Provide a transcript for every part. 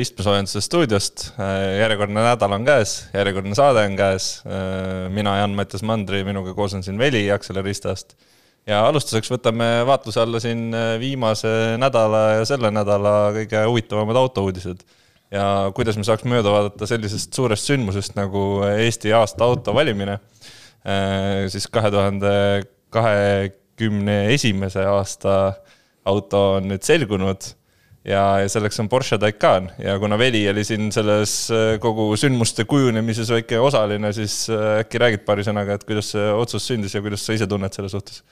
istmesoojenduse stuudiost. järjekordne nädal on käes, järjekordne saade on käes. mina, Jan-Mattias Mandri, minuga koos on siin Veli Akseleristast. ja alustuseks võtame vaatluse alla siin viimase nädala ja selle nädala kõige huvitavamad autouudised. ja kuidas me saaks mööda vaadata sellisest suurest sündmusest nagu Eesti aasta auto valimine. siis kahe tuhande kahekümne esimese aasta auto on nüüd selgunud ja, ja selleks on Porsche Taycan ja kuna Veli oli siin selles äh, kogu sündmuste kujunemises väike osaline, siis äh, äkki räägid paari sõnaga, et kuidas see otsus sündis ja kuidas sa ise tunned selle suhtes?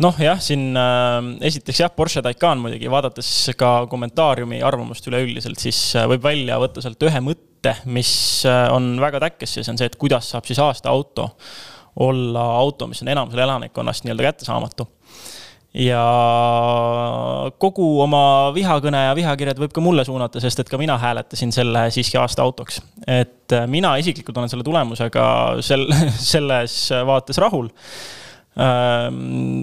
noh, jah, siin äh, esiteks jah, Porsche Taycan muidugi, vaadates ka kommentaariumi arvamust üleüldiselt, siis äh, võib välja võtta sealt ühe mõtte, mis on väga täkkes ja see on see, et kuidas saab siis aasta auto olla auto, mis on enamusele elanikkonnast nii-öelda kättesaamatu ja kogu oma vihakõne ja vihakirjad võib ka mulle suunata, sest et ka mina hääletasin selle siiski aasta autoks. et äh, mina isiklikult olen selle tulemusega sel, selles vaates rahul. Ähm,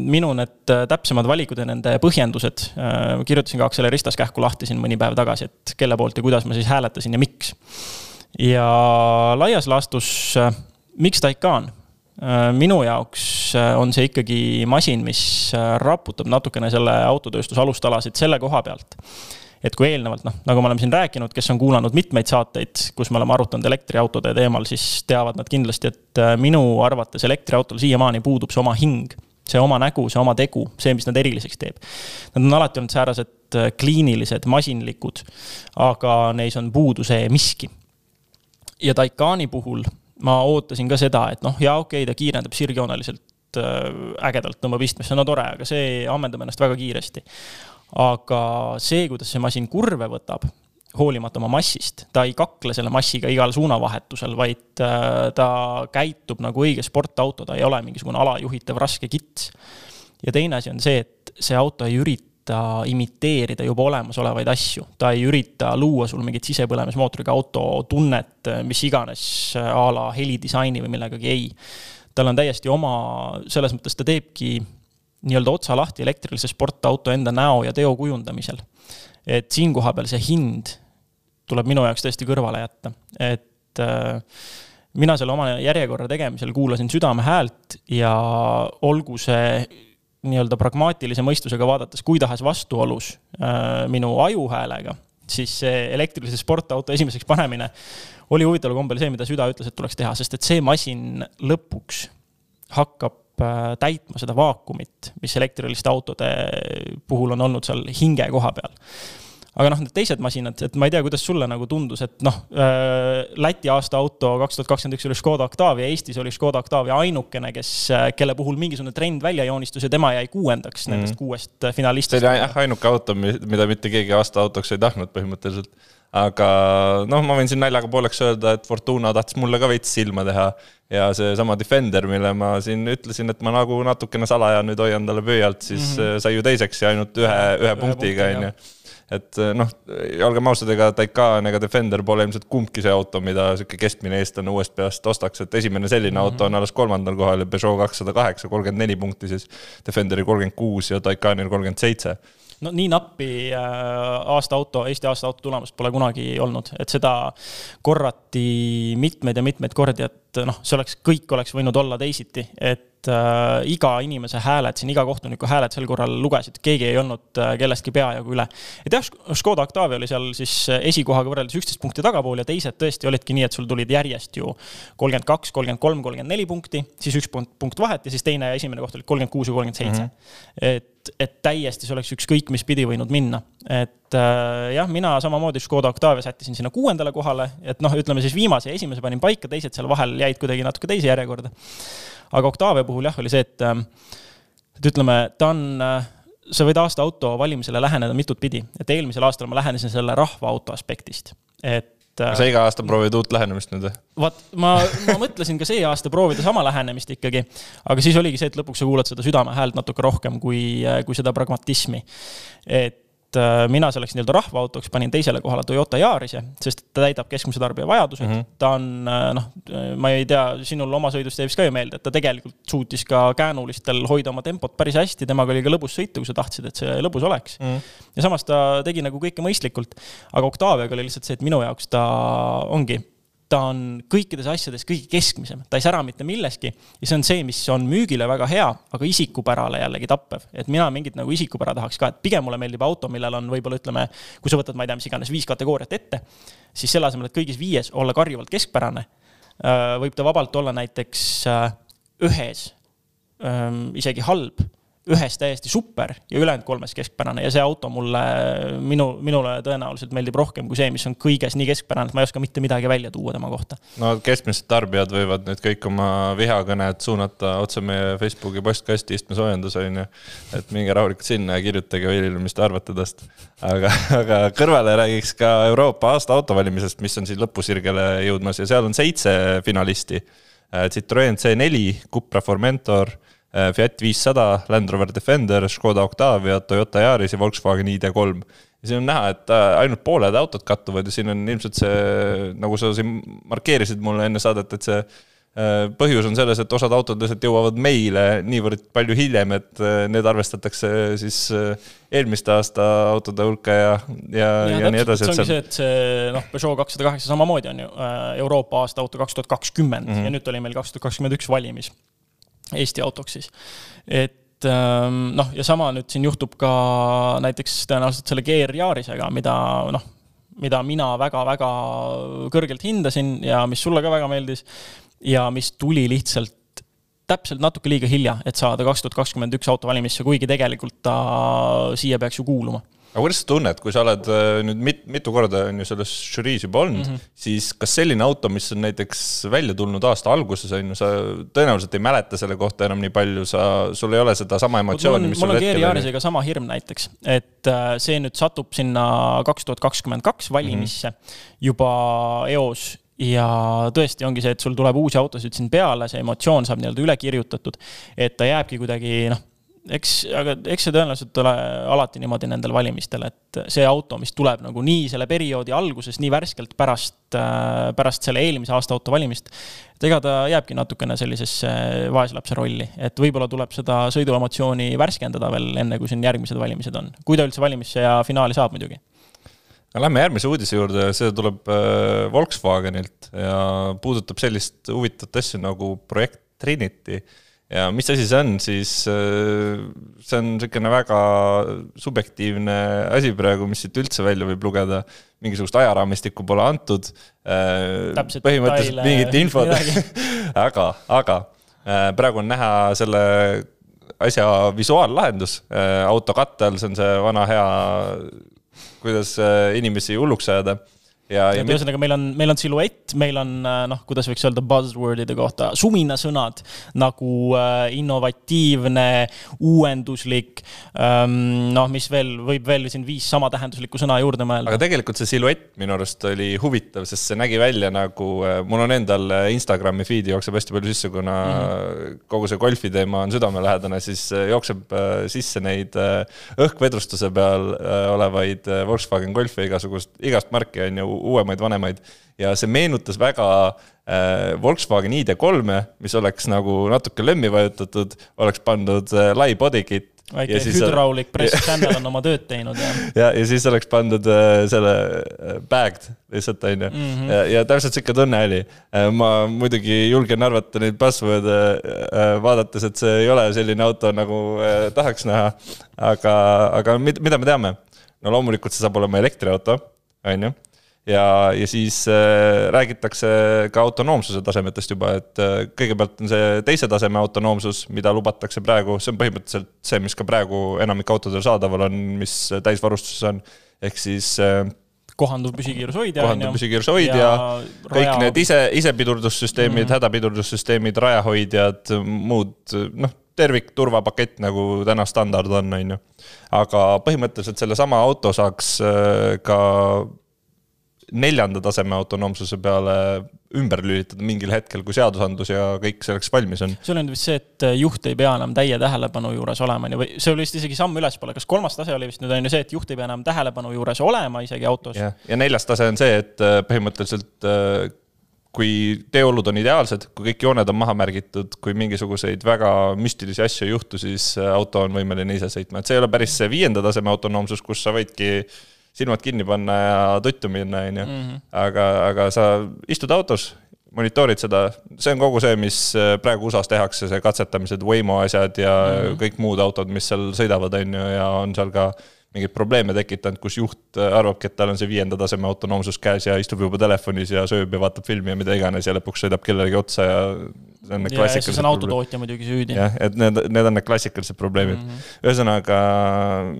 minu need täpsemad valikud ja nende põhjendused, äh, kirjutasin ka Acceleristas kähku lahti siin mõni päev tagasi, et kelle poolt ja kuidas ma siis hääletasin ja miks. ja laias laastus, äh, miks Taycan? Äh, minu jaoks äh, on see ikkagi masin, mis äh, raputab natukene selle autotööstuse alustalasid selle koha pealt. et kui eelnevalt, noh, nagu me oleme siin rääkinud, kes on kuulanud mitmeid saateid, kus me oleme arutanud elektriautode teemal, siis teavad nad kindlasti, et minu arvates elektriautol siiamaani puudub see oma hing see oma nägu, see oma tegu, see, mis nad eriliseks teeb. Nad on alati olnud säärased kliinilised, masinlikud, aga neis on puudu see miski. ja Taycani puhul ma ootasin ka seda, et noh, jaa, okei okay,, ta kiirendab sirgjooneliselt äh, ägedalt, tõmbab istmesse, no tore, aga see ammendab ennast väga kiiresti. aga see, kuidas see masin kurve võtab, hoolimata oma massist, ta ei kakle selle massiga igal suunavahetusel, vaid äh, ta käitub nagu õige sportauto, ta ei ole mingisugune alajuhitav raske kits. ja teine asi on see, et see auto ei ürita ürita imiteerida juba olemasolevaid asju, ta ei ürita luua sul mingit sisepõlemismootoriga auto tunnet, mis iganes a la helidisaini või millegagi, ei. tal on täiesti oma, selles mõttes ta teebki nii-öelda otsa lahti elektrilise sportauto enda näo ja teo kujundamisel. et siin koha peal see hind tuleb minu jaoks tõesti kõrvale jätta, et äh, mina selle oma järjekorra tegemisel kuulasin südame häält ja olgu see nii-öelda pragmaatilise mõistusega vaadates, kui tahes vastuolus äh, minu ajuhäälega, siis see elektrilise sportauto esimeseks panemine oli huvitaval kombel see, mida süda ütles, et tuleks teha, sest et see masin lõpuks hakkab äh, täitma seda vaakumit, mis elektriliste autode puhul on olnud seal hinge koha peal aga noh, need teised masinad, et ma ei tea, kuidas sulle nagu tundus, et noh äh,, Läti aasta auto kaks tuhat kakskümmend üks oli Škoda Octavia, Eestis oli Škoda Octavia ainukene, kes, äh, kelle puhul mingisugune trend välja joonistus ja tema jäi kuuendaks mm -hmm. nendest kuuest äh, finalistist. see oli jah ainuke auto, mida mitte keegi aasta autoks ei tahtnud põhimõtteliselt aga noh, ma võin siin naljaga pooleks öelda, et Fortuna tahtis mulle ka veits silma teha ja seesama Defender, mille ma siin ütlesin, et ma nagu natukene salaja nüüd hoian talle pöialt, siis mm -hmm. sai ju teiseks ja ainult ühe, ühe punktiga, on ju et eh, noh, olgem ausad, ega Taycan ega Defender pole ilmselt kumbki see auto, mida sihuke keskmine eestlane uuest peast ostaks, et esimene selline mm -hmm. auto on alles kolmandal kohal ja Peugeot kakssada kaheksa, kolmkümmend neli punkti siis. Defenderi kolmkümmend kuus ja Taycanil kolmkümmend seitse no nii nappi äh, aasta auto, Eesti aasta auto tulemust pole kunagi olnud, et seda korrati mitmeid ja mitmeid kordi, et noh, see oleks, kõik oleks võinud olla teisiti, et et äh, iga inimese hääled siin, iga kohtuniku hääled sel korral lugesid, keegi ei olnud äh, kellestki peajagu üle. et jah, Škoda Octavia oli seal siis esikohaga võrreldes üksteist punkti tagapool ja teised tõesti olidki nii, et sul tulid järjest ju kolmkümmend kaks, kolmkümmend kolm, kolmkümmend neli punkti, siis üks punkt, punkt vahet ja siis teine ja esimene koht olid kolmkümmend kuus ja kolmkümmend seitse. Mhm. et, et täiesti see oleks ükskõik mis pidi võinud minna. et äh, jah, mina samamoodi Škoda Octavia sättisin sinna kuuendale kohale, et noh, ütleme siis viimase ja esimese panin paika, teised seal vahel jäid kuidagi natuke teise järjekorda aga Octavia puhul jah, oli see, et, ähm, et ütleme, ta on, äh, sa võid aasta auto valimisele läheneda mitut pidi, et eelmisel aastal ma lähenesin selle rahvaauto aspektist, et äh, sa iga aasta proovid uut lähenemist nüüd või? vaat, ma, ma mõtlesin ka see aasta proovida sama lähenemist ikkagi, aga siis oligi see, et lõpuks sa kuulad seda südame häält natuke rohkem kui, kui seda pragmatismi. et äh, mina selleks nii-öelda rahvaautoks panin teisele kohale Toyota Yarise, sest ta täidab keskmise tarbija vajadused mm. -hmm. ta on äh, noh, ma ei tea, sinul oma sõidust jäi vist ka ju meelde, et ta tegelikult suutis ka käänulistel hoida oma tempot päris hästi, temaga oli ka lõbus sõita, kui sa tahtsid, et see lõbus oleks mm. -hmm. ja samas ta tegi nagu kõike mõistlikult. aga Octaviaga oli lihtsalt see, et minu jaoks ta ongi ta on kõikides asjades kõige keskmisem, ta ei sära mitte milleski ja see on see, mis on müügile väga hea, aga isikupärale jällegi tappev. et mina mingit nagu isikupära tahaks ka, et pigem mulle meeldib auto, millel on võib-olla ütleme, kui sa võtad, ma ei tea, mis iganes viis kategooriat ette, siis selle asemel, et kõigis viies olla karjuvalt keskpärane, äh, võib ta vabalt olla näiteks äh, ühes ähm, isegi halb ühes täiesti super ja ülejäänud kolmes keskpärane ja see auto mulle, minu, minule tõenäoliselt meeldib rohkem kui see, mis on kõiges nii keskpärane, et ma ei oska mitte midagi välja tuua tema kohta. no keskmised tarbijad võivad nüüd kõik oma vihakõned suunata otse meie Facebooki postkasti istmesoojendus on ju. et minge rahulikult sinna ja kirjutage Vilile, mis te arvate tast. aga, aga kõrvale räägiks ka Euroopa aasta autovalimisest, mis on siin lõpusirgele jõudmas ja seal on seitse finalisti. Citroen C4, Cupra Formentor Fiat viissada, Land Rover Defender, Škoda Octavia, Toyota Yaris ja Volkswagen ID3. ja siin on näha, et äh, ainult pooled autod kattuvad ja siin on ilmselt see, nagu sa siin markeerisid mulle enne saadet, et see äh, põhjus on selles, et osad autod lihtsalt jõuavad meile niivõrd palju hiljem, et need arvestatakse siis eelmiste aasta autode hulka ja, ja, ja, ja nii edasi. see ongi see, et see noh, Peugeot kakssada kaheksa samamoodi on ju Euroopa aasta auto kaks tuhat kakskümmend ja nüüd oli meil kaks tuhat kakskümmend üks valimis Eesti autoks siis. et ähm, noh, ja sama nüüd siin juhtub ka näiteks tõenäoliselt selle GR Yarisega, mida noh, mida mina väga-väga kõrgelt hindasin ja mis sulle ka väga meeldis ja mis tuli lihtsalt täpselt natuke liiga hilja, et saada kaks tuhat kakskümmend üks auto valimisse, kuigi tegelikult ta siia peaks ju kuuluma aga kuidas sa tunned, kui sa oled äh, nüüd mit-, mitu korda on ju selles žüriis juba olnud mm, -hmm. siis kas selline auto, mis on näiteks välja tulnud aasta alguses, on ju, sa tõenäoliselt ei mäleta selle kohta enam nii palju, sa, sul ei ole sedasama emotsiooni, mis on? mul on GR-Yarisega sama hirm näiteks, et äh, see nüüd satub sinna kaks tuhat kakskümmend kaks valimisse mm -hmm. juba eos ja tõesti ongi see, et sul tuleb uusi autosid siin peale, see emotsioon saab nii-öelda üle kirjutatud, et ta jääbki kuidagi noh eks, aga eks see tõenäoliselt ole alati niimoodi nendel valimistel, et see auto, mis tuleb nagu nii selle perioodi alguses, nii värskelt pärast, äh, pärast selle eelmise aasta auto valimist, et ega ta jääbki natukene sellisesse vaeslapse rolli, et võib-olla tuleb seda sõiduemotsiooni värskendada veel, enne kui siin järgmised valimised on. kui ta üldse valimisse ja finaali saab muidugi. aga lähme järgmise uudise juurde, see tuleb äh, Volkswagenilt ja puudutab sellist huvitavat asja nagu projekt Trinity ja mis asi see on, siis äh, see on niisugune väga subjektiivne asi praegu, mis siit üldse välja võib lugeda. mingisugust ajaraamistikku pole antud. Äh, põhimõtteliselt mingit infot aga, aga äh, praegu on näha selle asja visuaallahendus auto katte all, see on see vana hea, kuidas inimesi hulluks ajada ja, ja ühesõnaga, meil on, meil on siluett, meil on äh, noh, kuidas võiks öelda buzzword'ide kohta, suminasõnad nagu äh, innovatiivne, uuenduslik ähm,. noh, mis veel, võib veel siin viis samatähenduslikku sõna juurde mõelda. aga tegelikult see siluett minu arust oli huvitav, sest see nägi välja nagu äh,, mul on endal äh, Instagrami feed'i jookseb hästi palju sisse, kuna mm -hmm. kogu see golfi teema on südamelähedane, siis äh, jookseb äh, sisse neid äh, õhkvedrustuse peal äh, olevaid äh, Volkswagen Golfi igasugust, igast märki on ju uuemaid, vanemaid. ja see meenutas väga äh, Volkswagen ID3-e, mis oleks nagu natuke lömmi vajutatud, oleks pandud äh, lai body kit väike hydraulic press channel on oma tööd teinud ja. ja, ja siis oleks pandud äh, selle äh, bagged lihtsalt onju mm. -hmm. ja, ja täpselt sihuke tunne oli äh,. ma muidugi julgen arvata neid buzzword'e äh, vaadates, et see ei ole selline auto, nagu äh, tahaks näha. aga, aga mida me teame? no loomulikult see saab olema elektriauto, onju ja, ja siis äh, räägitakse ka autonoomsuse tasemetest juba, et äh, kõigepealt on see teise taseme autonoomsus, mida lubatakse praegu, see on põhimõtteliselt see, mis ka praegu enamik autodel saadaval on, mis täisvarustuses on, ehk siis äh, kohanduv püsikiirushoidja. kohanduv püsikiirushoidja, kõik raja... need ise, isepidurdussüsteemid mm, -hmm. hädapidurdussüsteemid, rajahoidjad, muud noh, tervik turvapakett, nagu täna standard on, on ju. aga põhimõtteliselt sellesama auto saaks ka neljanda taseme autonoomsuse peale ümber lülitada mingil hetkel, kui seadusandlus ja kõik selleks valmis on. see oli nüüd vist see, et juht ei pea enam täie tähelepanu juures olema, on ju, või see oli vist isegi samm ülespoole, kas kolmas tase oli vist nüüd on ju see, et juht ei pea enam tähelepanu juures olema isegi autos? ja, ja neljas tase on see, et äh, põhimõtteliselt äh, kui teeolud on ideaalsed, kui kõik jooned on maha märgitud, kui mingisuguseid väga müstilisi asju ei juhtu, siis äh, auto on võimeline ise sõitma, et see ei ole päris see viienda taseme autonoomsus, kus sa võidki silmad kinni panna ja tuttu minna, on ju. Mhm. aga, aga sa istud autos, monitoorid seda, see on kogu see, mis äh, praegu USA-s tehakse, see katsetamised, Waymo asjad ja mm -hmm. kõik muud autod, mis seal sõidavad, on ju, ja on seal ka mingeid probleeme tekitanud, kus juht äh, arvabki, et tal on see viienda taseme autonoomsus käes ja istub juba telefonis ja sööb ja vaatab filmi ja mida iganes ja lõpuks sõidab kellelegi otsa ja see on need klassikalised. siis on autotootja muidugi süüdi. jah, et need, need on need klassikalised probleemid mm. -hmm. ühesõnaga,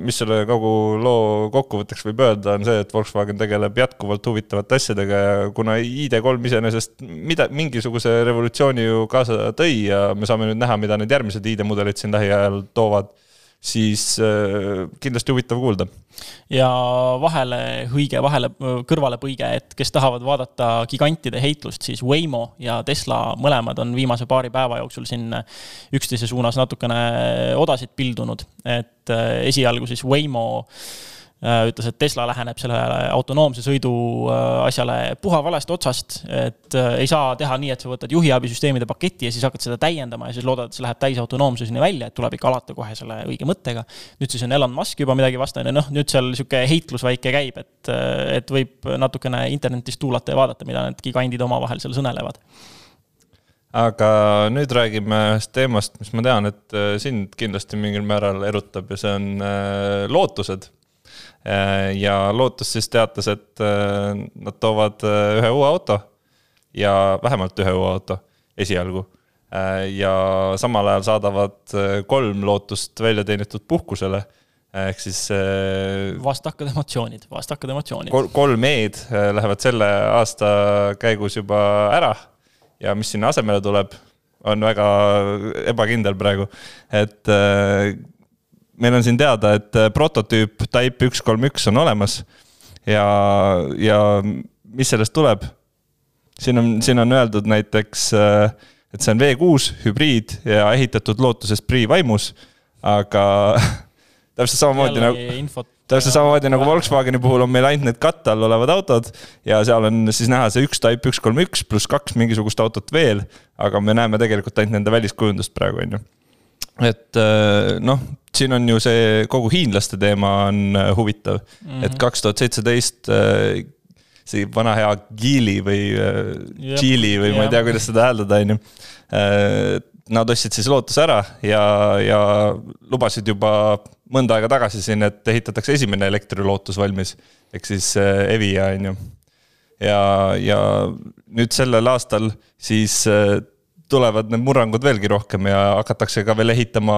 mis selle kogu loo kokkuvõtteks võib öelda, on see, et Volkswagen tegeleb jätkuvalt huvitavate asjadega ja kuna ID3 iseenesest mida, mingisuguse revolutsiooni ju kaasa tõi ja me saame nüüd näha, mida need järgmised ID-mudelid siin lähiajal toovad siis äh, kindlasti huvitav kuulda. ja vahele hõige, vahele kõrvalepõige, et kes tahavad vaadata gigantide heitlust, siis Waymo ja Tesla mõlemad on viimase paari päeva jooksul siin üksteise suunas natukene odasid pildunud, et äh, esialgu siis Waymo ütles, et Tesla läheneb sellele autonoomse sõidu äh, asjale puha valest otsast, et äh, ei saa teha nii, et sa võtad juhiabisüsteemide paketi ja siis hakkad seda täiendama ja siis loodad, et see läheb täisautonoomsuseni välja, et tuleb ikka alata kohe selle õige mõttega. nüüd siis on Elon Musk juba midagi vastane, noh, nüüd seal niisugune heitlus väike käib, et, et võib natukene internetist tuulata ja vaadata, mida need gigandid omavahel seal sõnelevad aga nüüd räägime ühest teemast, mis ma tean, et sind kindlasti mingil määral erutab ja see on lootused Äh, ja Lotus siis teatas, et äh, nad toovad äh, ühe uue auto ja vähemalt ühe uue auto esialgu. ja samal ajal saadavad kolm Lootust välja teenitud puhkusele ehk siis. vastakad emotsioonid, vastakad emotsioonid kol. kolm E-d lähevad selle aasta käigus juba ära ja mis sinna asemele tuleb, on väga ebakindel praegu, et meil on siin teada, et äh, prototüüp Type üks kolm üks on olemas ja, ja mis sellest tuleb? siin on, siin on öeldud näiteks, äh, et see on V6 hübriid ja ehitatud Lotuses Prii vaimus, aga täpselt samamoodi nagu, täpselt samamoodi nagu Volkswageni puhul on meil ainult need katte all olevad autod ja seal on siis näha see üks Type üks kolm üks pluss kaks mingisugust autot veel, aga me näeme tegelikult ainult nende väliskujundust praegu, on ju. Et äh, noh siin on ju see kogu hiinlaste teema on äh, huvitav mm, -hmm. et kaks tuhat seitseteist äh, see vana hea Geely või äh, Geely või ma ei tea, kuidas seda hääldada, on ju. Nad ostsid siis Lootuse ära ja, ja lubasid juba mõnda aega tagasi siin, et ehitatakse esimene elektrilootus valmis. ehk siis Evia, on ju. ja, ja nüüd sellel aastal siis tulevad need murrangud veelgi rohkem ja hakatakse ka veel ehitama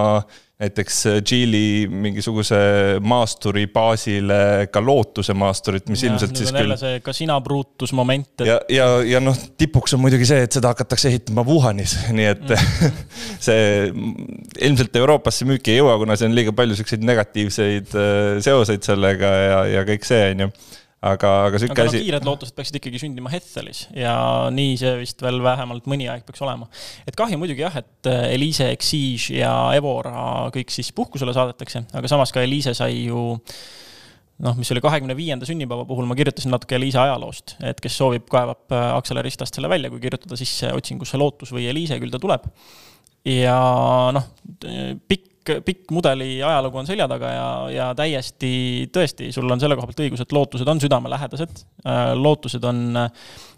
näiteks Geely mingisuguse maasturi baasile ka lootuse maasturit, mis ja, ilmselt siis küll. see Casina Brutus moment et.... ja, ja, ja noh, tipuks on muidugi see, et seda hakatakse ehitama Wuhanis, nii et mm. see ilmselt Euroopasse müüki ei jõua, kuna see on liiga palju siukseid negatiivseid äh, seoseid sellega ja, ja kõik see, on ju aga, aga sihuke asi. kiired lootused peaksid ikkagi sündima Hethelis ja nii see vist veel vähemalt mõni aeg peaks olema. et kahju muidugi jah, et äh, Eliise, Exige ja Evora kõik siis puhkusele saadetakse, aga samas ka Eliise sai ju noh, mis oli kahekümne viienda sünnipäeva puhul, ma kirjutasin natuke Eliise ajaloost, et kes soovib, kaevab äh, Acceleristast selle välja, kui kirjutada sisse otsingusse Lootus või Eliise, küll ta tuleb. ja noh, pikk pikk, pikk mudeli ajalugu on selja taga ja, ja täiesti tõesti, sul on selle koha pealt õigus, et lootused on südamelähedased. Äh, lootused on äh,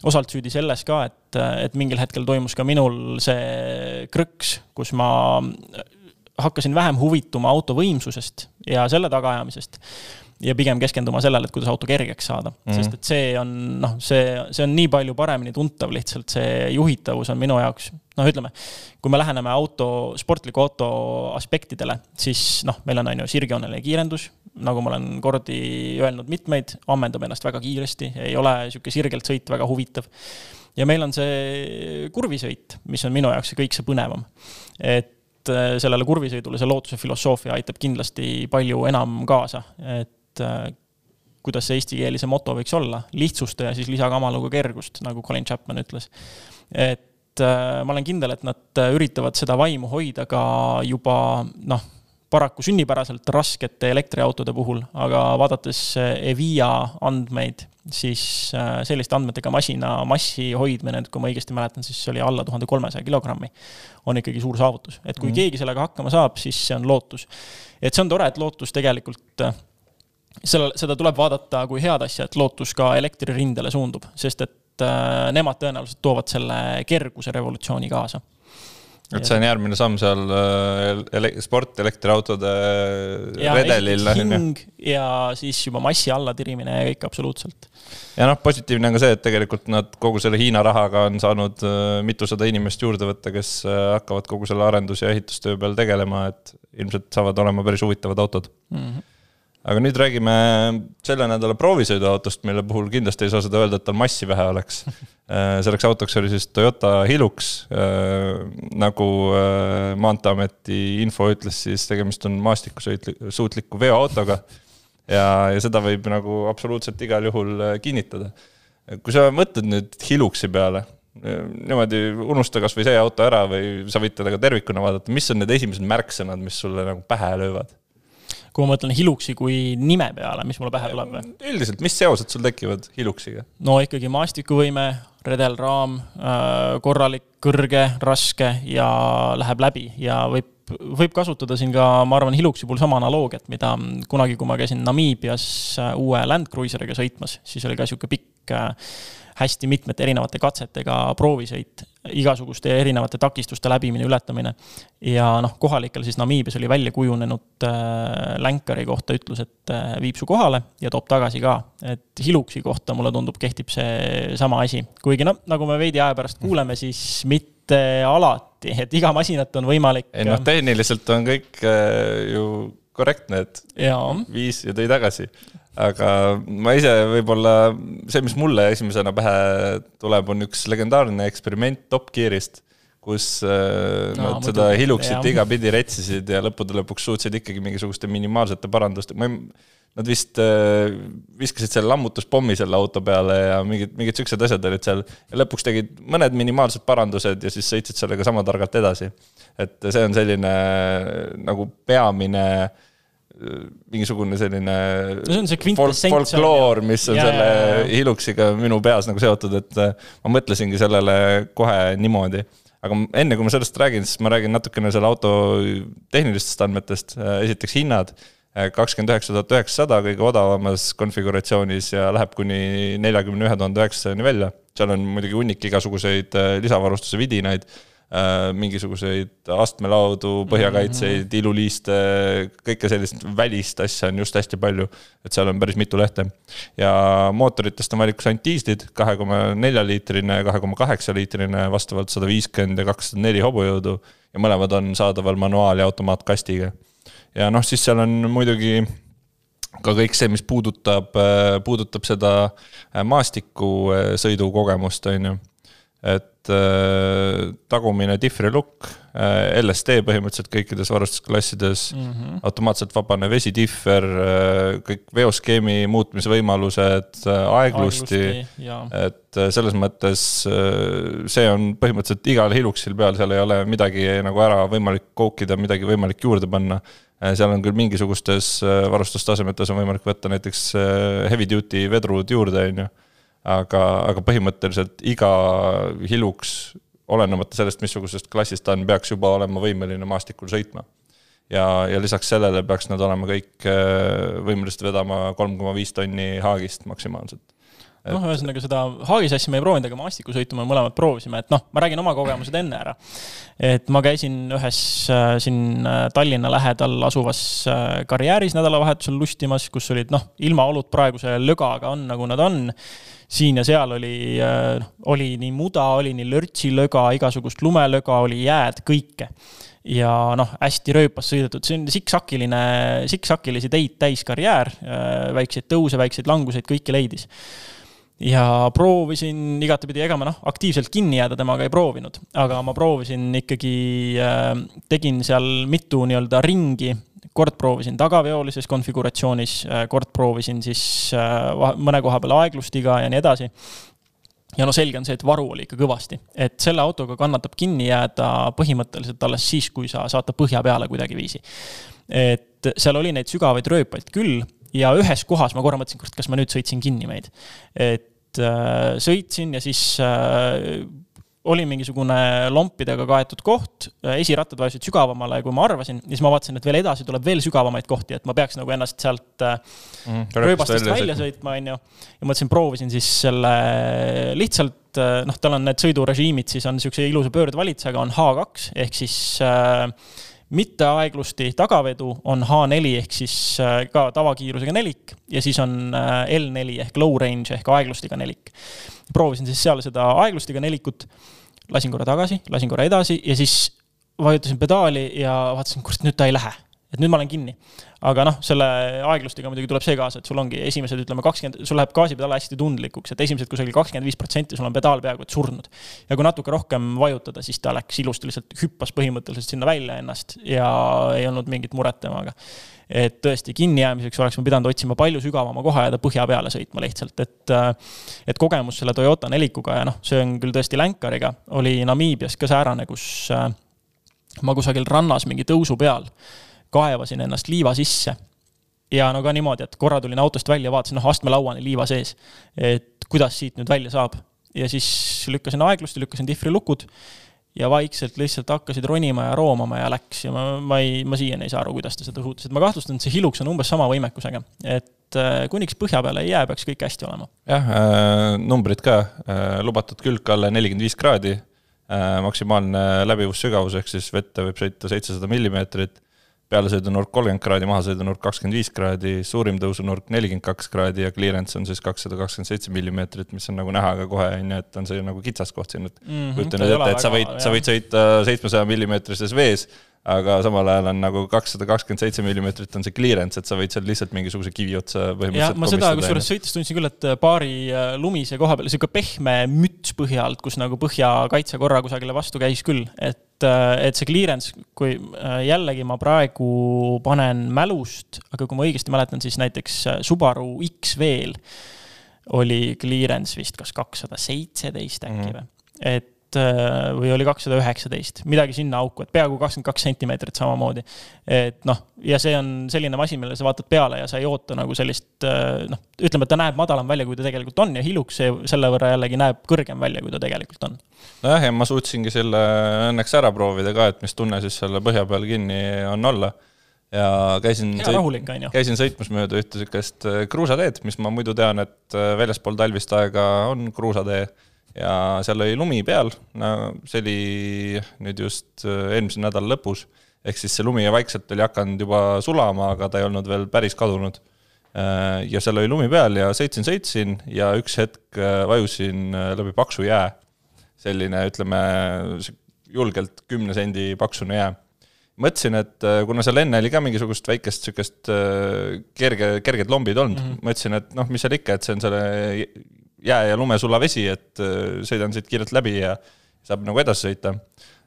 osalt süüdi selles ka, et, et mingil hetkel toimus ka minul see krõks, kus ma hakkasin vähem huvituma auto võimsusest ja selle tagaajamisest ja pigem keskenduma sellele, et kuidas auto kergeks saada mm. -hmm. sest et see on noh, see, see on nii palju paremini tuntav lihtsalt, see juhitavus on minu jaoks, noh, ütleme, kui me läheneme auto, sportliku auto aspektidele, siis noh, meil on, on ju, sirgjooneline kiirendus, nagu ma olen kordi öelnud mitmeid, ammendab ennast väga kiiresti, ei ole niisugune sirgelt sõit väga huvitav. ja meil on see kurvisõit, mis on minu jaoks kõik see põnevam. et sellele kurvisõidule see lootuse filosoofia aitab kindlasti palju enam kaasa, et et äh, kuidas see eestikeelise moto võiks olla, lihtsusta ja siis lisa kamaluga kergust, nagu Colin Chapman ütles. et äh, ma olen kindel, et nad üritavad seda vaimu hoida ka juba noh paraku sünnipäraselt raskete elektriautode puhul, aga vaadates Evia andmeid, siis äh, selliste andmetega masina massi hoidmine, kui ma õigesti mäletan, siis see oli alla tuhande kolmesaja kilogrammi, on ikkagi suur saavutus. et kui mm. keegi sellega hakkama saab, siis see on lootus. et see on tore, et lootus tegelikult äh, selle, seda tuleb vaadata kui head asja, et lootus ka elektririndele suundub, sest et äh, nemad tõenäoliselt toovad selle kerguse revolutsiooni kaasa et see on järgmine samm seal äh, ele sport elektriautode ja, redelil. hing ja siis juba massi allatirimine ja kõik absoluutselt. ja noh, positiivne on ka see, et tegelikult nad kogu selle Hiina rahaga on saanud äh, mitusada inimest juurde võtta, kes äh, hakkavad kogu selle arendus- ja ehitustöö peal tegelema, et ilmselt saavad olema päris huvitavad autod mm. -hmm aga nüüd räägime selle nädala proovisõiduautost, mille puhul kindlasti ei saa seda öelda, et tal massi vähe oleks. Äh, selleks autoks oli siis Toyota Hilux, äh, nagu äh, Maanteeameti info ütles, siis tegemist on maastikusõitliku veoautoga. ja, ja seda võib nagu absoluutselt igal juhul kinnitada. kui sa mõtled nüüd Hiluxi peale, niimoodi unusta kasvõi see auto ära või sa võid teda ka tervikuna vaadata, mis on need esimesed märksõnad, mis sulle nagu pähe löövad? Kui ma mõtlen Hiluxi kui nime peale, mis mulle pähe tuleb või? üldiselt, mis seosed sul tekivad Hiluxiga? no ikkagi maastikuvõime, redelraam, äh, korralik, kõrge, raske ja läheb läbi ja võib võib kasutada siin ka, ma arvan, Hiluxi puhul sama analoogiat, mida kunagi, kui ma käisin Namiibias äh, uue Land Cruiseriga sõitmas, siis oli ka niisugune pikk äh, hästi mitmete erinevate katsetega proovisõit, igasuguste erinevate takistuste läbimine, ületamine. ja noh, kohalikel siis Namiibias oli välja kujunenud äh, länkari kohta ütlus, et äh, viib su kohale ja toob tagasi ka. et Hiluxi kohta mulle tundub, kehtib see sama asi, kuigi noh, nagu me veidi aja pärast kuuleme, siis mitte alati, et iga masinat on võimalik. ei noh, tehniliselt on kõik äh, ju korrektne, et viis ja tõi tagasi aga ma ise võib-olla, see, mis mulle esimesena pähe tuleb, on üks legendaarne eksperiment Top Gearist, kus äh, no, nad seda Hiluxit igapidi retsisid ja lõppude lõpuks suutsid ikkagi mingisuguste minimaalsete paranduste, ma ei, nad vist äh, viskasid selle lammutuspommi selle auto peale ja mingid, mingid siuksed asjad olid seal. Ja lõpuks tegid mõned minimaalsed parandused ja siis sõitsid sellega sama targalt edasi. et see on selline nagu peamine äh, mingisugune selline no see on see kvintessents folkloor, mis on ja, selle. Hiluxiga minu peas nagu seotud, et äh, ma mõtlesingi sellele kohe niimoodi. aga enne, kui ma sellest räägin, siis ma räägin natukene selle auto tehnilistest andmetest, äh, esiteks hinnad, äh, kakskümmend üheksa tuhat üheksasada kõige odavamas konfiguratsioonis ja läheb kuni neljakümne ühe tuhande üheksasajani välja. seal on muidugi hunnik igasuguseid lisavarustuse vidinaid mingisuguseid astmelaudu, põhjakaitseid mm, -hmm. iluliiste, kõike sellist välist asja on just hästi palju. et seal on päris mitu lehte. ja mootoritest on valikus ainult diislid, kahe koma nelja liitrine, kahe koma kaheksa liitrine, vastavalt sada viiskümmend ja kakssada neli hobujõudu. ja mõlemad on saadaval manuaal- ja automaatkastiga. ja noh, siis seal on muidugi ka kõik see, mis puudutab, puudutab seda maastikusõidu kogemust, on ju et äh, tagumine diffri lukk äh,, LSD põhimõtteliselt kõikides varustusklassides mm, -hmm. automaatselt vabane vesidiffer äh,, kõik veoskeemi muutmise võimalused äh,, aeglusti, et äh, selles mõttes äh, see on põhimõtteliselt igal Hiluxil peal, seal ei ole midagi nagu ära võimalik koukida, midagi võimalik juurde panna. Äh, seal on küll mingisugustes äh, varustustasemetes on võimalik võtta näiteks heavy duty vedrud juurde, on ju aga, aga põhimõtteliselt iga Hilux, olenemata sellest, missugusest klassist ta on, peaks juba olema võimeline maastikul sõitma. ja, ja lisaks sellele peaks nad olema kõik äh, võimelised vedama kolm koma viis tonni haagist maksimaalselt noh, ühesõnaga seda haagisassi me ei proovinud, aga maastikusõitu me mõlemad proovisime, et noh, ma räägin oma kogemused enne ära. et ma käisin ühes äh, siin äh, Tallinna lähedal asuvas karjääris nädalavahetusel lustimas, kus olid noh, ilmaolud praeguse lögaga on, nagu nad on siin ja seal oli, noh, oli nii muda, oli nii lörtsilöga, igasugust lumelöga, oli jääd, kõike. ja noh, hästi rööpas sõidetud, see on siksakiline, siksakilisi teid täis karjäär, äh, väikseid tõuse, väikseid languseid, kõike leidis. Ja proovisin igatepidi, ega ma noh, aktiivselt kinni jääda temaga ei proovinud, aga ma proovisin ikkagi äh,, tegin seal mitu nii-öelda ringi kord proovisin tagaveolises konfiguratsioonis, kord proovisin siis mõne koha peal aeglustiga ja nii edasi ja no selge on see, et varu oli ikka kõvasti, et selle autoga kannatab kinni jääda põhimõtteliselt alles siis, kui sa saad ta põhja peale kuidagiviisi. et seal oli neid sügavaid rööpaid küll ja ühes kohas ma korra mõtlesin, kurat, kas ma nüüd sõitsin kinni meid. et äh, sõitsin ja siis äh, oli mingisugune lompidega kaetud koht, esirattad vajusid sügavamale, kui ma arvasin, ja siis ma vaatasin, et veel edasi tuleb veel sügavamaid kohti, et ma peaks nagu ennast sealt mm, rööbastest välja sõitma, on ju. ja mõtlesin, proovisin siis selle lihtsalt, äh, noh, tal on need sõidurežiimid, siis on niisuguse ilusa pöördvalitsega, on H2 ehk siis äh, mitte aeglusti tagavedu on H4 ehk siis äh, ka tavakiirusega nelik ja siis on äh, L4 ehk low range ehk aeglustiga nelik proovisin siis seal seda aeglustiga nelikut, lasin korra tagasi, lasin korra edasi ja siis vajutasin pedaali ja vaatasin, kurat, nüüd ta ei lähe. Et nüüd ma olen kinni. aga noh, selle aeglustiga muidugi tuleb see kaasa, et sul ongi esimesed, ütleme kakskümmend, sul läheb gaasipedaal hästi tundlikuks, et esimesed kusagil kakskümmend viis protsenti, sul on pedaal peaaegu et surnud. ja kui natuke rohkem vajutada, siis ta läks ilusti, lihtsalt hüppas põhimõtteliselt sinna välja ennast ja ei olnud mingit muret temaga et tõesti kinnijäämiseks oleks ma pidanud otsima palju sügavama koha ja ta põhja peale sõitma lihtsalt, et äh, et kogemus selle Toyota nelikuga ja noh, see on küll tõesti länkariga, oli Namiibias ka säärane, kus äh, ma kusagil rannas mingi tõusu peal kaevasin ennast liiva sisse ja no ka niimoodi, et korra tulin autost välja, vaatasin, noh, astmelauani liiva sees. et kuidas siit nüüd välja saab. ja siis lükkasin aeglust ja lükkasin dihvrilukud ja vaikselt lihtsalt hakkasid ronima ja roomama ja läks ja ma, ma ei, ma siiani ei saa aru, kuidas ta seda suutis, et ma kahtlustan, et see Hilux on umbes sama võimekusega. et äh, kuniks põhja peale ei jää, peaks kõik hästi olema. jah äh,, numbrid ka äh,, lubatud külg alla nelikümmend viis kraadi äh,, maksimaalne läbivussügavus, ehk siis vette võib sõita seitsesada millimeetrit pealesõidunurk kolmkümmend kraadi, mahasõidunurk kakskümmend viis kraadi, suurim tõusunurk nelikümmend kaks kraadi ja clearance on siis kakssada kakskümmend seitse millimeetrit, mis on nagu näha ka kohe, on ju, et on see nagu kitsaskoht siin, et mm -hmm, kujuta nüüd ette, et sa võid, sa võid sõita seitsmesaja millimeetrises vees aga samal ajal on nagu kakssada kakskümmend seitse millimeetrit on see clearance, et sa võid seal lihtsalt mingisuguse kivi otsa põhimõtteliselt. ma seda kusjuures sõites tundsin küll, et paari äh, lumise koha peal sihuke pehme müts põhja alt, kus nagu põhjakaitse korra kusagile vastu käis küll, et, äh, et see clearance, kui äh, jällegi ma praegu panen mälust, aga kui ma õigesti mäletan, siis näiteks Subaru X-veel oli clearance vist kas kakssada seitseteist äkki mhm. või mm -hmm. et Äh, või oli kakssada üheksateist, midagi sinna auku, et peaaegu kakskümmend kaks sentimeetrit samamoodi. et noh, ja see on selline masin, millele sa vaatad peale ja sa ei oota nagu sellist äh, noh, ütleme, et ta näeb madalam välja, kui ta tegelikult on ja Hilux selle võrra jällegi näeb kõrgem välja, kui ta tegelikult on. nojah, ja ma suutsingi selle õnneks ära proovida ka, et mis tunne siis selle põhja peal kinni on olla ja käisin, sõit, käisin sõitmas mööda ühte niisugust äh, kruusateed, mis ma muidu tean, et väljaspool talvist aega on kruusatee ja seal oli lumi peal, no see oli nüüd just äh, eelmise nädala lõpus, ehk siis see lumi vaikselt oli hakanud juba sulama, aga ta ei olnud veel päris kadunud. Äh, ja seal oli lumi peal ja sõitsin, sõitsin ja üks hetk äh, vajusin läbi paksu jää. selline, ütleme, julgelt kümne sendi paksune jää. mõtlesin, et kuna seal enne oli ka mingisugust väikest niisugust kerge, kerged lombid olnud mm, -hmm. mõtlesin, et noh, mis seal ikka, et see on selle jää ja lumesulavesi, et äh, sõidan siit kiirelt läbi ja saab nagu edasi sõita.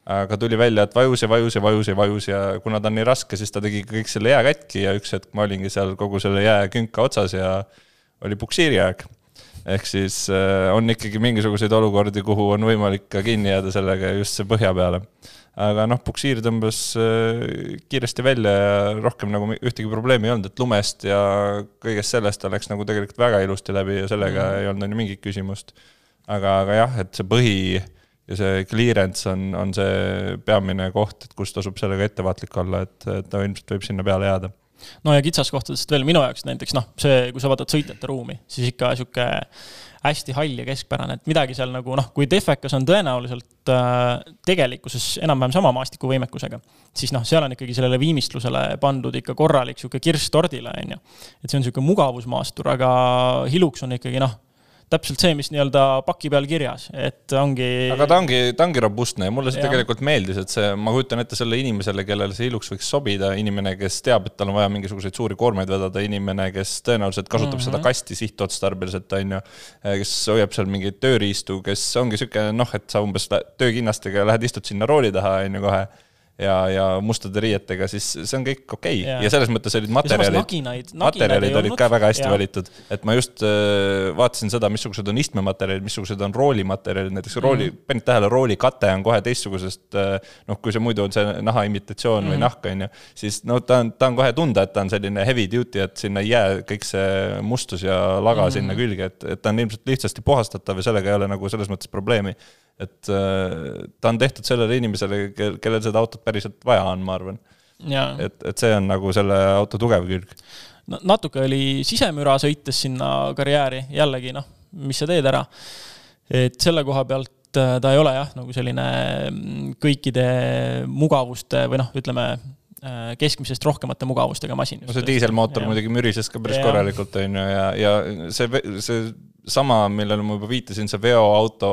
aga tuli välja, et vajus ja vajus ja vajus ja vajus ja kuna ta on nii raske, siis ta tegi kõik selle jää katki ja üks hetk ma olingi seal kogu selle jääkünka otsas ja oli puksiiriaeg. Ehk siis äh, on ikkagi mingisuguseid olukordi, kuhu on võimalik ka kinni jääda sellega just see põhja peale aga noh, puksiir tõmbas äh, kiiresti välja ja rohkem nagu ühtegi probleemi ei olnud, et lumest ja kõigest sellest ta läks nagu tegelikult väga ilusti läbi ja sellega mm. ei olnud on ju mingit küsimust. aga, aga jah, et see põhi ja see clearance on, on see peamine koht, et kus tasub sellega ettevaatlik olla, et, et ta ilmselt võib sinna peale jääda no ja kitsaskohtadest veel minu jaoks näiteks noh, see, kui sa vaatad sõitjate ruumi, siis ikka sihuke hästi hall ja keskpärane, et midagi seal nagu noh, kui Defecas on tõenäoliselt äh, tegelikkuses enam-vähem sama maastikuvõimekusega, siis noh, seal on ikkagi sellele viimistlusele pandud ikka korralik sihuke kirss tordile, on ju. et see on sihuke mugavusmaastur, aga Hilux on ikkagi noh täpselt see, mis nii-öelda paki peal kirjas, et ongi. aga ta ongi, ta ongi robustne ja mulle see ja. tegelikult meeldis, et see, ma kujutan ette selle inimesele, kellele see iluks võiks sobida, inimene, kes teab, et tal on vaja mingisuguseid suuri koormaid vedada, inimene, kes tõenäoliselt kasutab mm -hmm. seda mhm. kasti sihtotstarbeliselt, on ju. kes hoiab seal mingeid tööriistu, kes ongi sihuke noh, et sa umbes töökinnastega lähed, istud sinna rooli taha, on ju kohe ja, ja mustade riietega, siis see on kõik okei okay. Jaa. ja selles mõttes olid materjalid, naginaid, naginaid materjalid olid ka väga hästi Jaa. valitud. et ma just äh, vaatasin seda, missugused on istmematerjalid, missugused on roolimaterjalid, näiteks rooli mm., panid tähele, rooli kate on kohe teistsugusest äh, noh, kui see muidu on see naha imitatsioon mm. või nahk, on ju, siis no ta on, ta on kohe tunda, et ta on selline heavy duty, et sinna ei jää kõik see mustus ja laga mm. sinna külge, et, et ta on ilmselt lihtsasti puhastatav ja sellega ei ole nagu selles mõttes probleemi. et äh, ta on tehtud sellele inimesele, kel, kellel seda autot päriselt vaja on, ma arvan. et, et see on nagu selle auto tugev külg. no natuke oli sisemüra sõites sinna karjääri, jällegi noh, mis sa teed ära. et selle koha pealt äh, ta ei ole jah, nagu selline mm, kõikide mugavuste või noh, ütleme äh, keskmisest rohkemate mugavustega masin. no see diiselmootor muidugi mürises ka päris Jaa. korralikult, on ju, ja, ja see, see sama, millele ma juba viitasin, see veoauto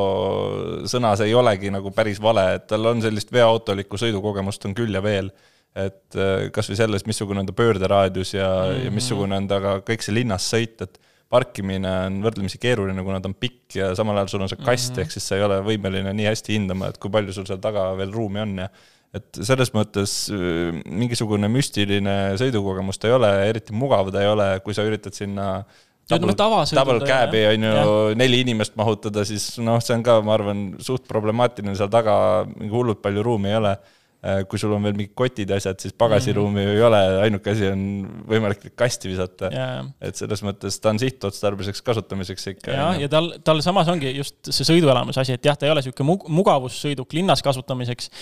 sõna, see ei olegi nagu päris vale, et tal on sellist veoautolikku sõidukogemust on küll ja veel. et äh, kasvõi selles, missugune on ta pöörderaadius ja mm, -hmm. ja missugune on ta ka kõik see linnas sõit, et parkimine on võrdlemisi keeruline, kuna ta on pikk ja samal ajal sul on see kast mm, -hmm. ehk siis sa ei ole võimeline nii hästi hindama, et kui palju sul seal taga veel ruumi on ja et selles mõttes äh, mingisugune müstiline sõidukogemus ta ei ole, eriti mugav ta ei ole, kui sa üritad sinna double ta- cab'i on ju neli inimest mahutada, siis noh, see on ka, ma arvan, suht problemaatiline, seal taga mingi hullult palju ruumi ei ole. kui sul on veel mingid kotid ja asjad, siis pagasiruumi ju ei ole, ainuke asi on võimalik kasti visata. Jaa. et selles mõttes ta on sihtotstarbeliseks kasutamiseks ikka. ja, ja tal, tal samas ongi just see sõiduelamuse asi, et jah, ta ei ole mug- mugavussõiduk linnas kasutamiseks.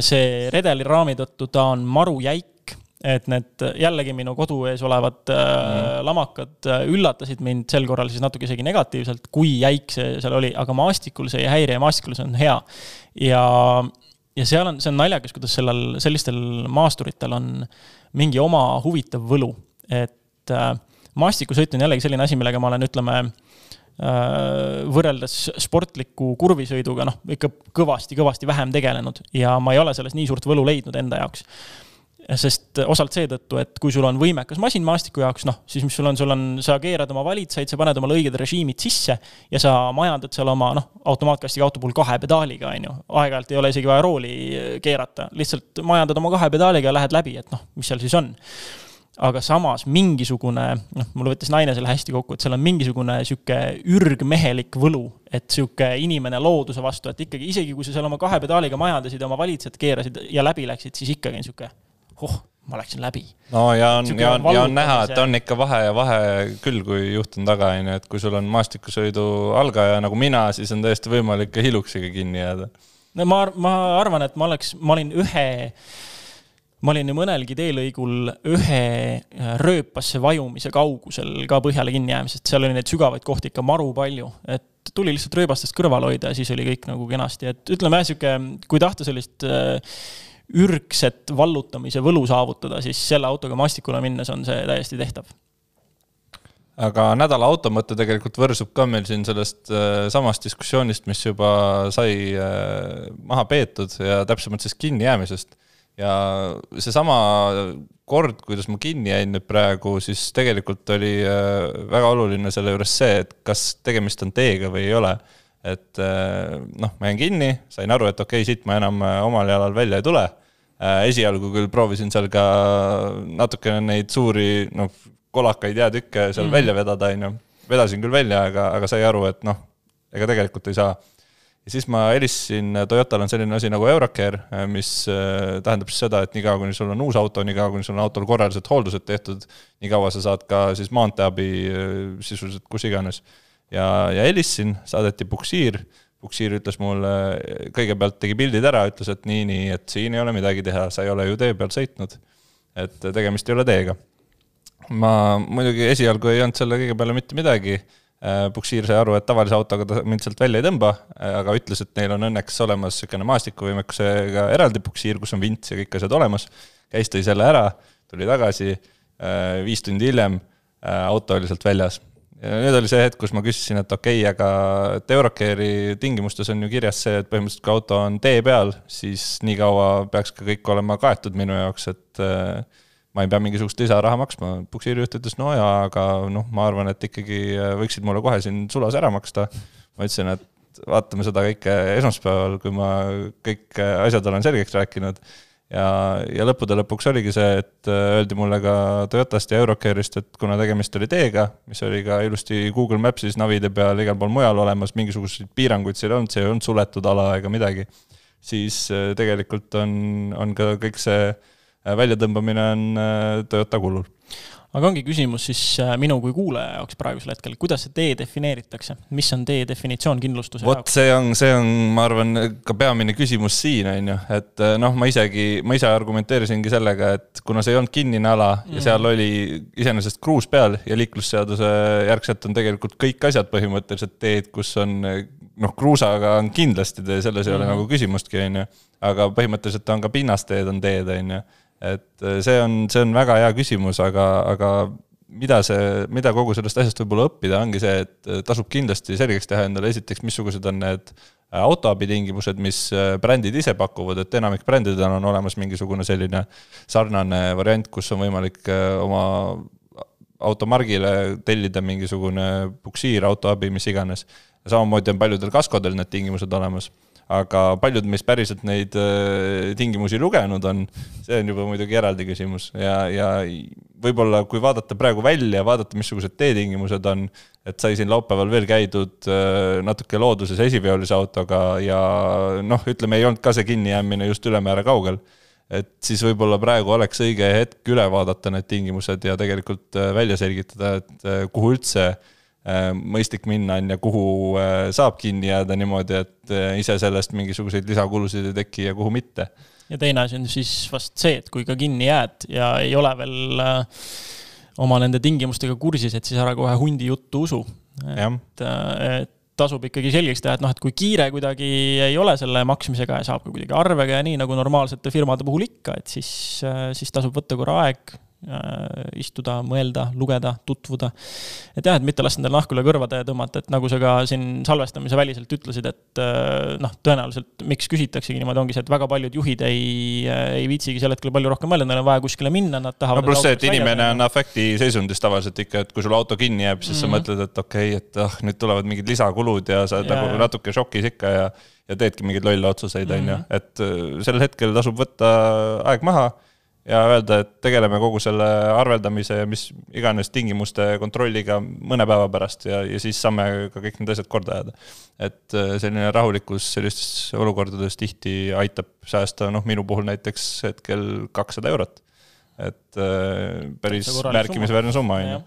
see redeliraami tõttu ta on maru jäik, et need jällegi minu kodu ees olevad mm. lamakad äh, üllatasid mind sel korral siis natuke isegi negatiivselt, kui jäik see seal oli, aga maastikul see ei häiri ja maastikul see on hea. ja, ja seal on, see on naljakas, kuidas sellel, sellistel maasturitel on mingi oma huvitav võlu, et äh, maastikusõit on jällegi selline asi, millega ma olen, ütleme äh, võrreldes sportliku kurvisõiduga, noh, ikka kõvasti-kõvasti vähem tegelenud ja ma ei ole selles nii suurt võlu leidnud enda jaoks. Sest osalt seetõttu, et kui sul on võimekas masin maastiku jaoks, noh, siis mis sul on, sul on, sa keerad oma valitseid, sa paned omale õiged režiimid sisse ja sa majandad seal oma, noh, automaatkastiga auto puhul kahe pedaaliga, on ju. aeg-ajalt ei ole isegi vaja rooli keerata, lihtsalt majandad oma kahe pedaaliga ja lähed läbi, et noh, mis seal siis on aga samas mingisugune, noh, mul võttis naine selle hästi kokku, et seal on mingisugune sihuke ürgmehelik võlu, et sihuke inimene looduse vastu, et ikkagi isegi kui sa seal oma kahe pedaaliga majandasid ja oma valitsejat keerasid ja läbi läksid, siis ikkagi on sihuke, oh, ma läksin läbi. no ja on, ja on, ja on näha, et vallutamise- on ikka vahe ja vahe küll, kui juht on taga, on ju, et kui sul on maastikusõidu algaja nagu mina, siis on täiesti võimalik ka hiluksiga kinni jääda. no ma, ma arvan, et ma oleks, ma olin ühe, ma olin nii mõnelgi teelõigul ühe äh, rööpasse vajumise kaugusel ka põhjale kinni jäämisest, seal oli neid sügavaid kohti ikka maru palju, et tuli lihtsalt rööbastest kõrvale hoida ja siis oli kõik nagu kenasti, et ütleme jah, sihuke, kui tahta sellist äh, ürgset vallutamise võlu saavutada, siis selle autoga maastikule minnes on see täiesti tehtav. aga nädala auto mõte tegelikult võrsub ka meil siin sellest äh, samast diskussioonist, mis juba sai äh, maha peetud ja täpsemalt siis kinnijäämisest. ja seesama kord, kuidas ma kinni jäin nüüd praegu, siis tegelikult oli äh, väga oluline selle juures see, et kas tegemist on teega või ei ole. et noh, ma jäin kinni, sain aru, et okei okay,, siit ma enam omal jalal välja ei tule esialgu küll proovisin seal ka natukene neid suuri, noh, kolakaid jäätükke seal mm välja vedada, on ju. vedasin küll välja, aga, aga sai aru, et noh, ega tegelikult ei saa. ja siis ma helistasin, Toyotal on selline asi nagu Eurocare, mis äh, tähendab siis seda, et niikaua, kuni sul on uus auto, niikaua, kuni sul on autol korralised hooldused tehtud, nii kaua sa saad ka siis maanteeabi äh, sisuliselt kus iganes. ja, ja helistasin, saadeti puksiir puksiir ütles mulle, kõigepealt tegi pildid ära, ütles, et nii, nii, et siin ei ole midagi teha, sa ei ole ju tee peal sõitnud. et tegemist ei ole teega. ma muidugi esialgu ei olnud selle kõige peale mitte midagi. puksiir sai aru, et tavalise autoga ta mind sealt välja ei tõmba, aga ütles, et neil on õnneks olemas niisugune maastikuvõimekusega eraldi puksiir, kus on vints ja kõik asjad olemas. käis, tõi selle ära, tuli tagasi, viis tundi hiljem auto oli sealt väljas ja nüüd oli see hetk, kus ma küsisin, et okei okay,, aga et Eurocare'i tingimustes on ju kirjas see, et põhimõtteliselt kui auto on tee peal, siis nii kaua peaks ka kõik olema kaetud minu jaoks, et äh, ma ei pea mingisugust lisaraha maksma. puksiirijuht ütles, no jaa, aga noh, ma arvan, et ikkagi võiksid mulle kohe siin sulas ära maksta. ma ütlesin, et vaatame seda kõike esmaspäeval, kui ma kõik asjad olen selgeks rääkinud ja, ja lõppude lõpuks oligi see, et äh, öeldi mulle ka Toyotast ja Eurocare'ist, et kuna tegemist oli teega, mis oli ka ilusti Google Maps'is navide peal igal pool mujal olemas, mingisuguseid piiranguid seal ei olnud, see ei olnud suletud ala ega midagi, siis äh, tegelikult on, on ka kõik see äh, väljatõmbamine on Toyota kulul aga ongi küsimus siis äh, minu kui kuulaja jaoks praegusel hetkel, kuidas see tee defineeritakse, mis on tee definitsioon kindlustuse Vot, jaoks? see on, see on, ma arvan, ka peamine küsimus siin, on ju, et äh, noh, ma isegi, ma ise argumenteerisingi sellega, et kuna see ei olnud kinnine ala mm. ja seal oli iseenesest kruus peal ja liiklusseaduse järgselt on tegelikult kõik asjad põhimõtteliselt teed, kus on noh, kruusaga on kindlasti tee, selles ei mm. ole nagu küsimustki, on ju, aga põhimõtteliselt on ka pinnasteed on teed, on ju et äh, see on, see on väga hea küsimus, aga, aga mida see, mida kogu sellest asjast võib-olla õppida, ongi see, et äh, tasub kindlasti selgeks teha endale esiteks, missugused on need äh, autoabi tingimused, mis brändid ise pakuvad, et enamik brändidel on olemas mingisugune selline sarnane variant, kus on võimalik oma automargile tellida mingisugune puksiir, autoabi, mis iganes. samamoodi on paljudel kaskodel need tingimused olemas aga paljud meist päriselt neid äh, tingimusi lugenud on, see on juba muidugi eraldi küsimus ja, ja võib-olla kui vaadata praegu välja, vaadata, missugused teetingimused on, et sai siin laupäeval veel käidud äh, natuke looduses esiveolise autoga ja noh, ütleme, ei olnud ka see kinnijäämine just ülemäära kaugel. et siis võib-olla praegu oleks õige hetk üle vaadata need tingimused ja tegelikult äh, välja selgitada, et kuhu üldse äh, mõistlik minna, on ju, kuhu äh, saab kinni jääda niimoodi, et äh, ise sellest mingisuguseid lisakulusid ei teki ja kuhu mitte. ja teine asi on siis vast see, et kui ka kinni jääd ja ei ole veel oma nende tingimustega kursis, et siis ära kohe hundi juttu usu. et, et tasub ikkagi selgeks teha, et noh, et kui kiire kuidagi ei ole selle maksmisega ja saab ka kuidagi arvega ja nii nagu normaalsete firmade puhul ikka, et siis, siis tasub võtta korra aeg Äh, istuda, mõelda, lugeda, tutvuda. et jah, et mitte lasta endale nahku üle kõrvade tõmmata, et nagu sa ka siin salvestamise väliselt ütlesid, et äh, noh, tõenäoliselt miks küsitaksegi niimoodi, ongi see, et väga paljud juhid ei, ei viitsigi sel hetkel palju rohkem mõelda, neil on vaja kuskile minna, nad tahavad. no pluss see, et inimene on afektiseisundis tavaliselt ikka, et kui sul auto kinni jääb, siis mm -hmm. sa mhm. mõtled, et okei okay,, et ah, nüüd tulevad mingid lisakulud ja sa oled nagu natuke šokis ikka ja ja teedki mingeid lolle otsuseid, on ju, mhm. et äh, sel hetkel tasub võtta aeg maha ja öelda, et tegeleme kogu selle arveldamise ja mis iganes tingimuste kontrolliga mõne päeva pärast ja, ja siis saame ka kõik need asjad korda ajada. et äh, selline rahulikkus sellistes olukordades tihti aitab säästa, noh, minu puhul näiteks hetkel kakssada eurot. et äh, päris märkimisväärne summa, on ju.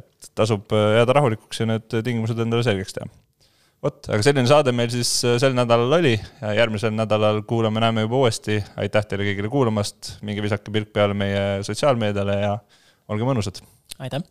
et tasub jääda rahulikuks ja need tingimused endale selgeks teha vot, aga selline saade meil siis äh, sel nädalal oli ja järgmisel nädalal kuulame-näeme juba uuesti. aitäh teile kõigile kuulamast, minge visake pilk peale meie sotsiaalmeediale ja olge mõnusad. aitäh.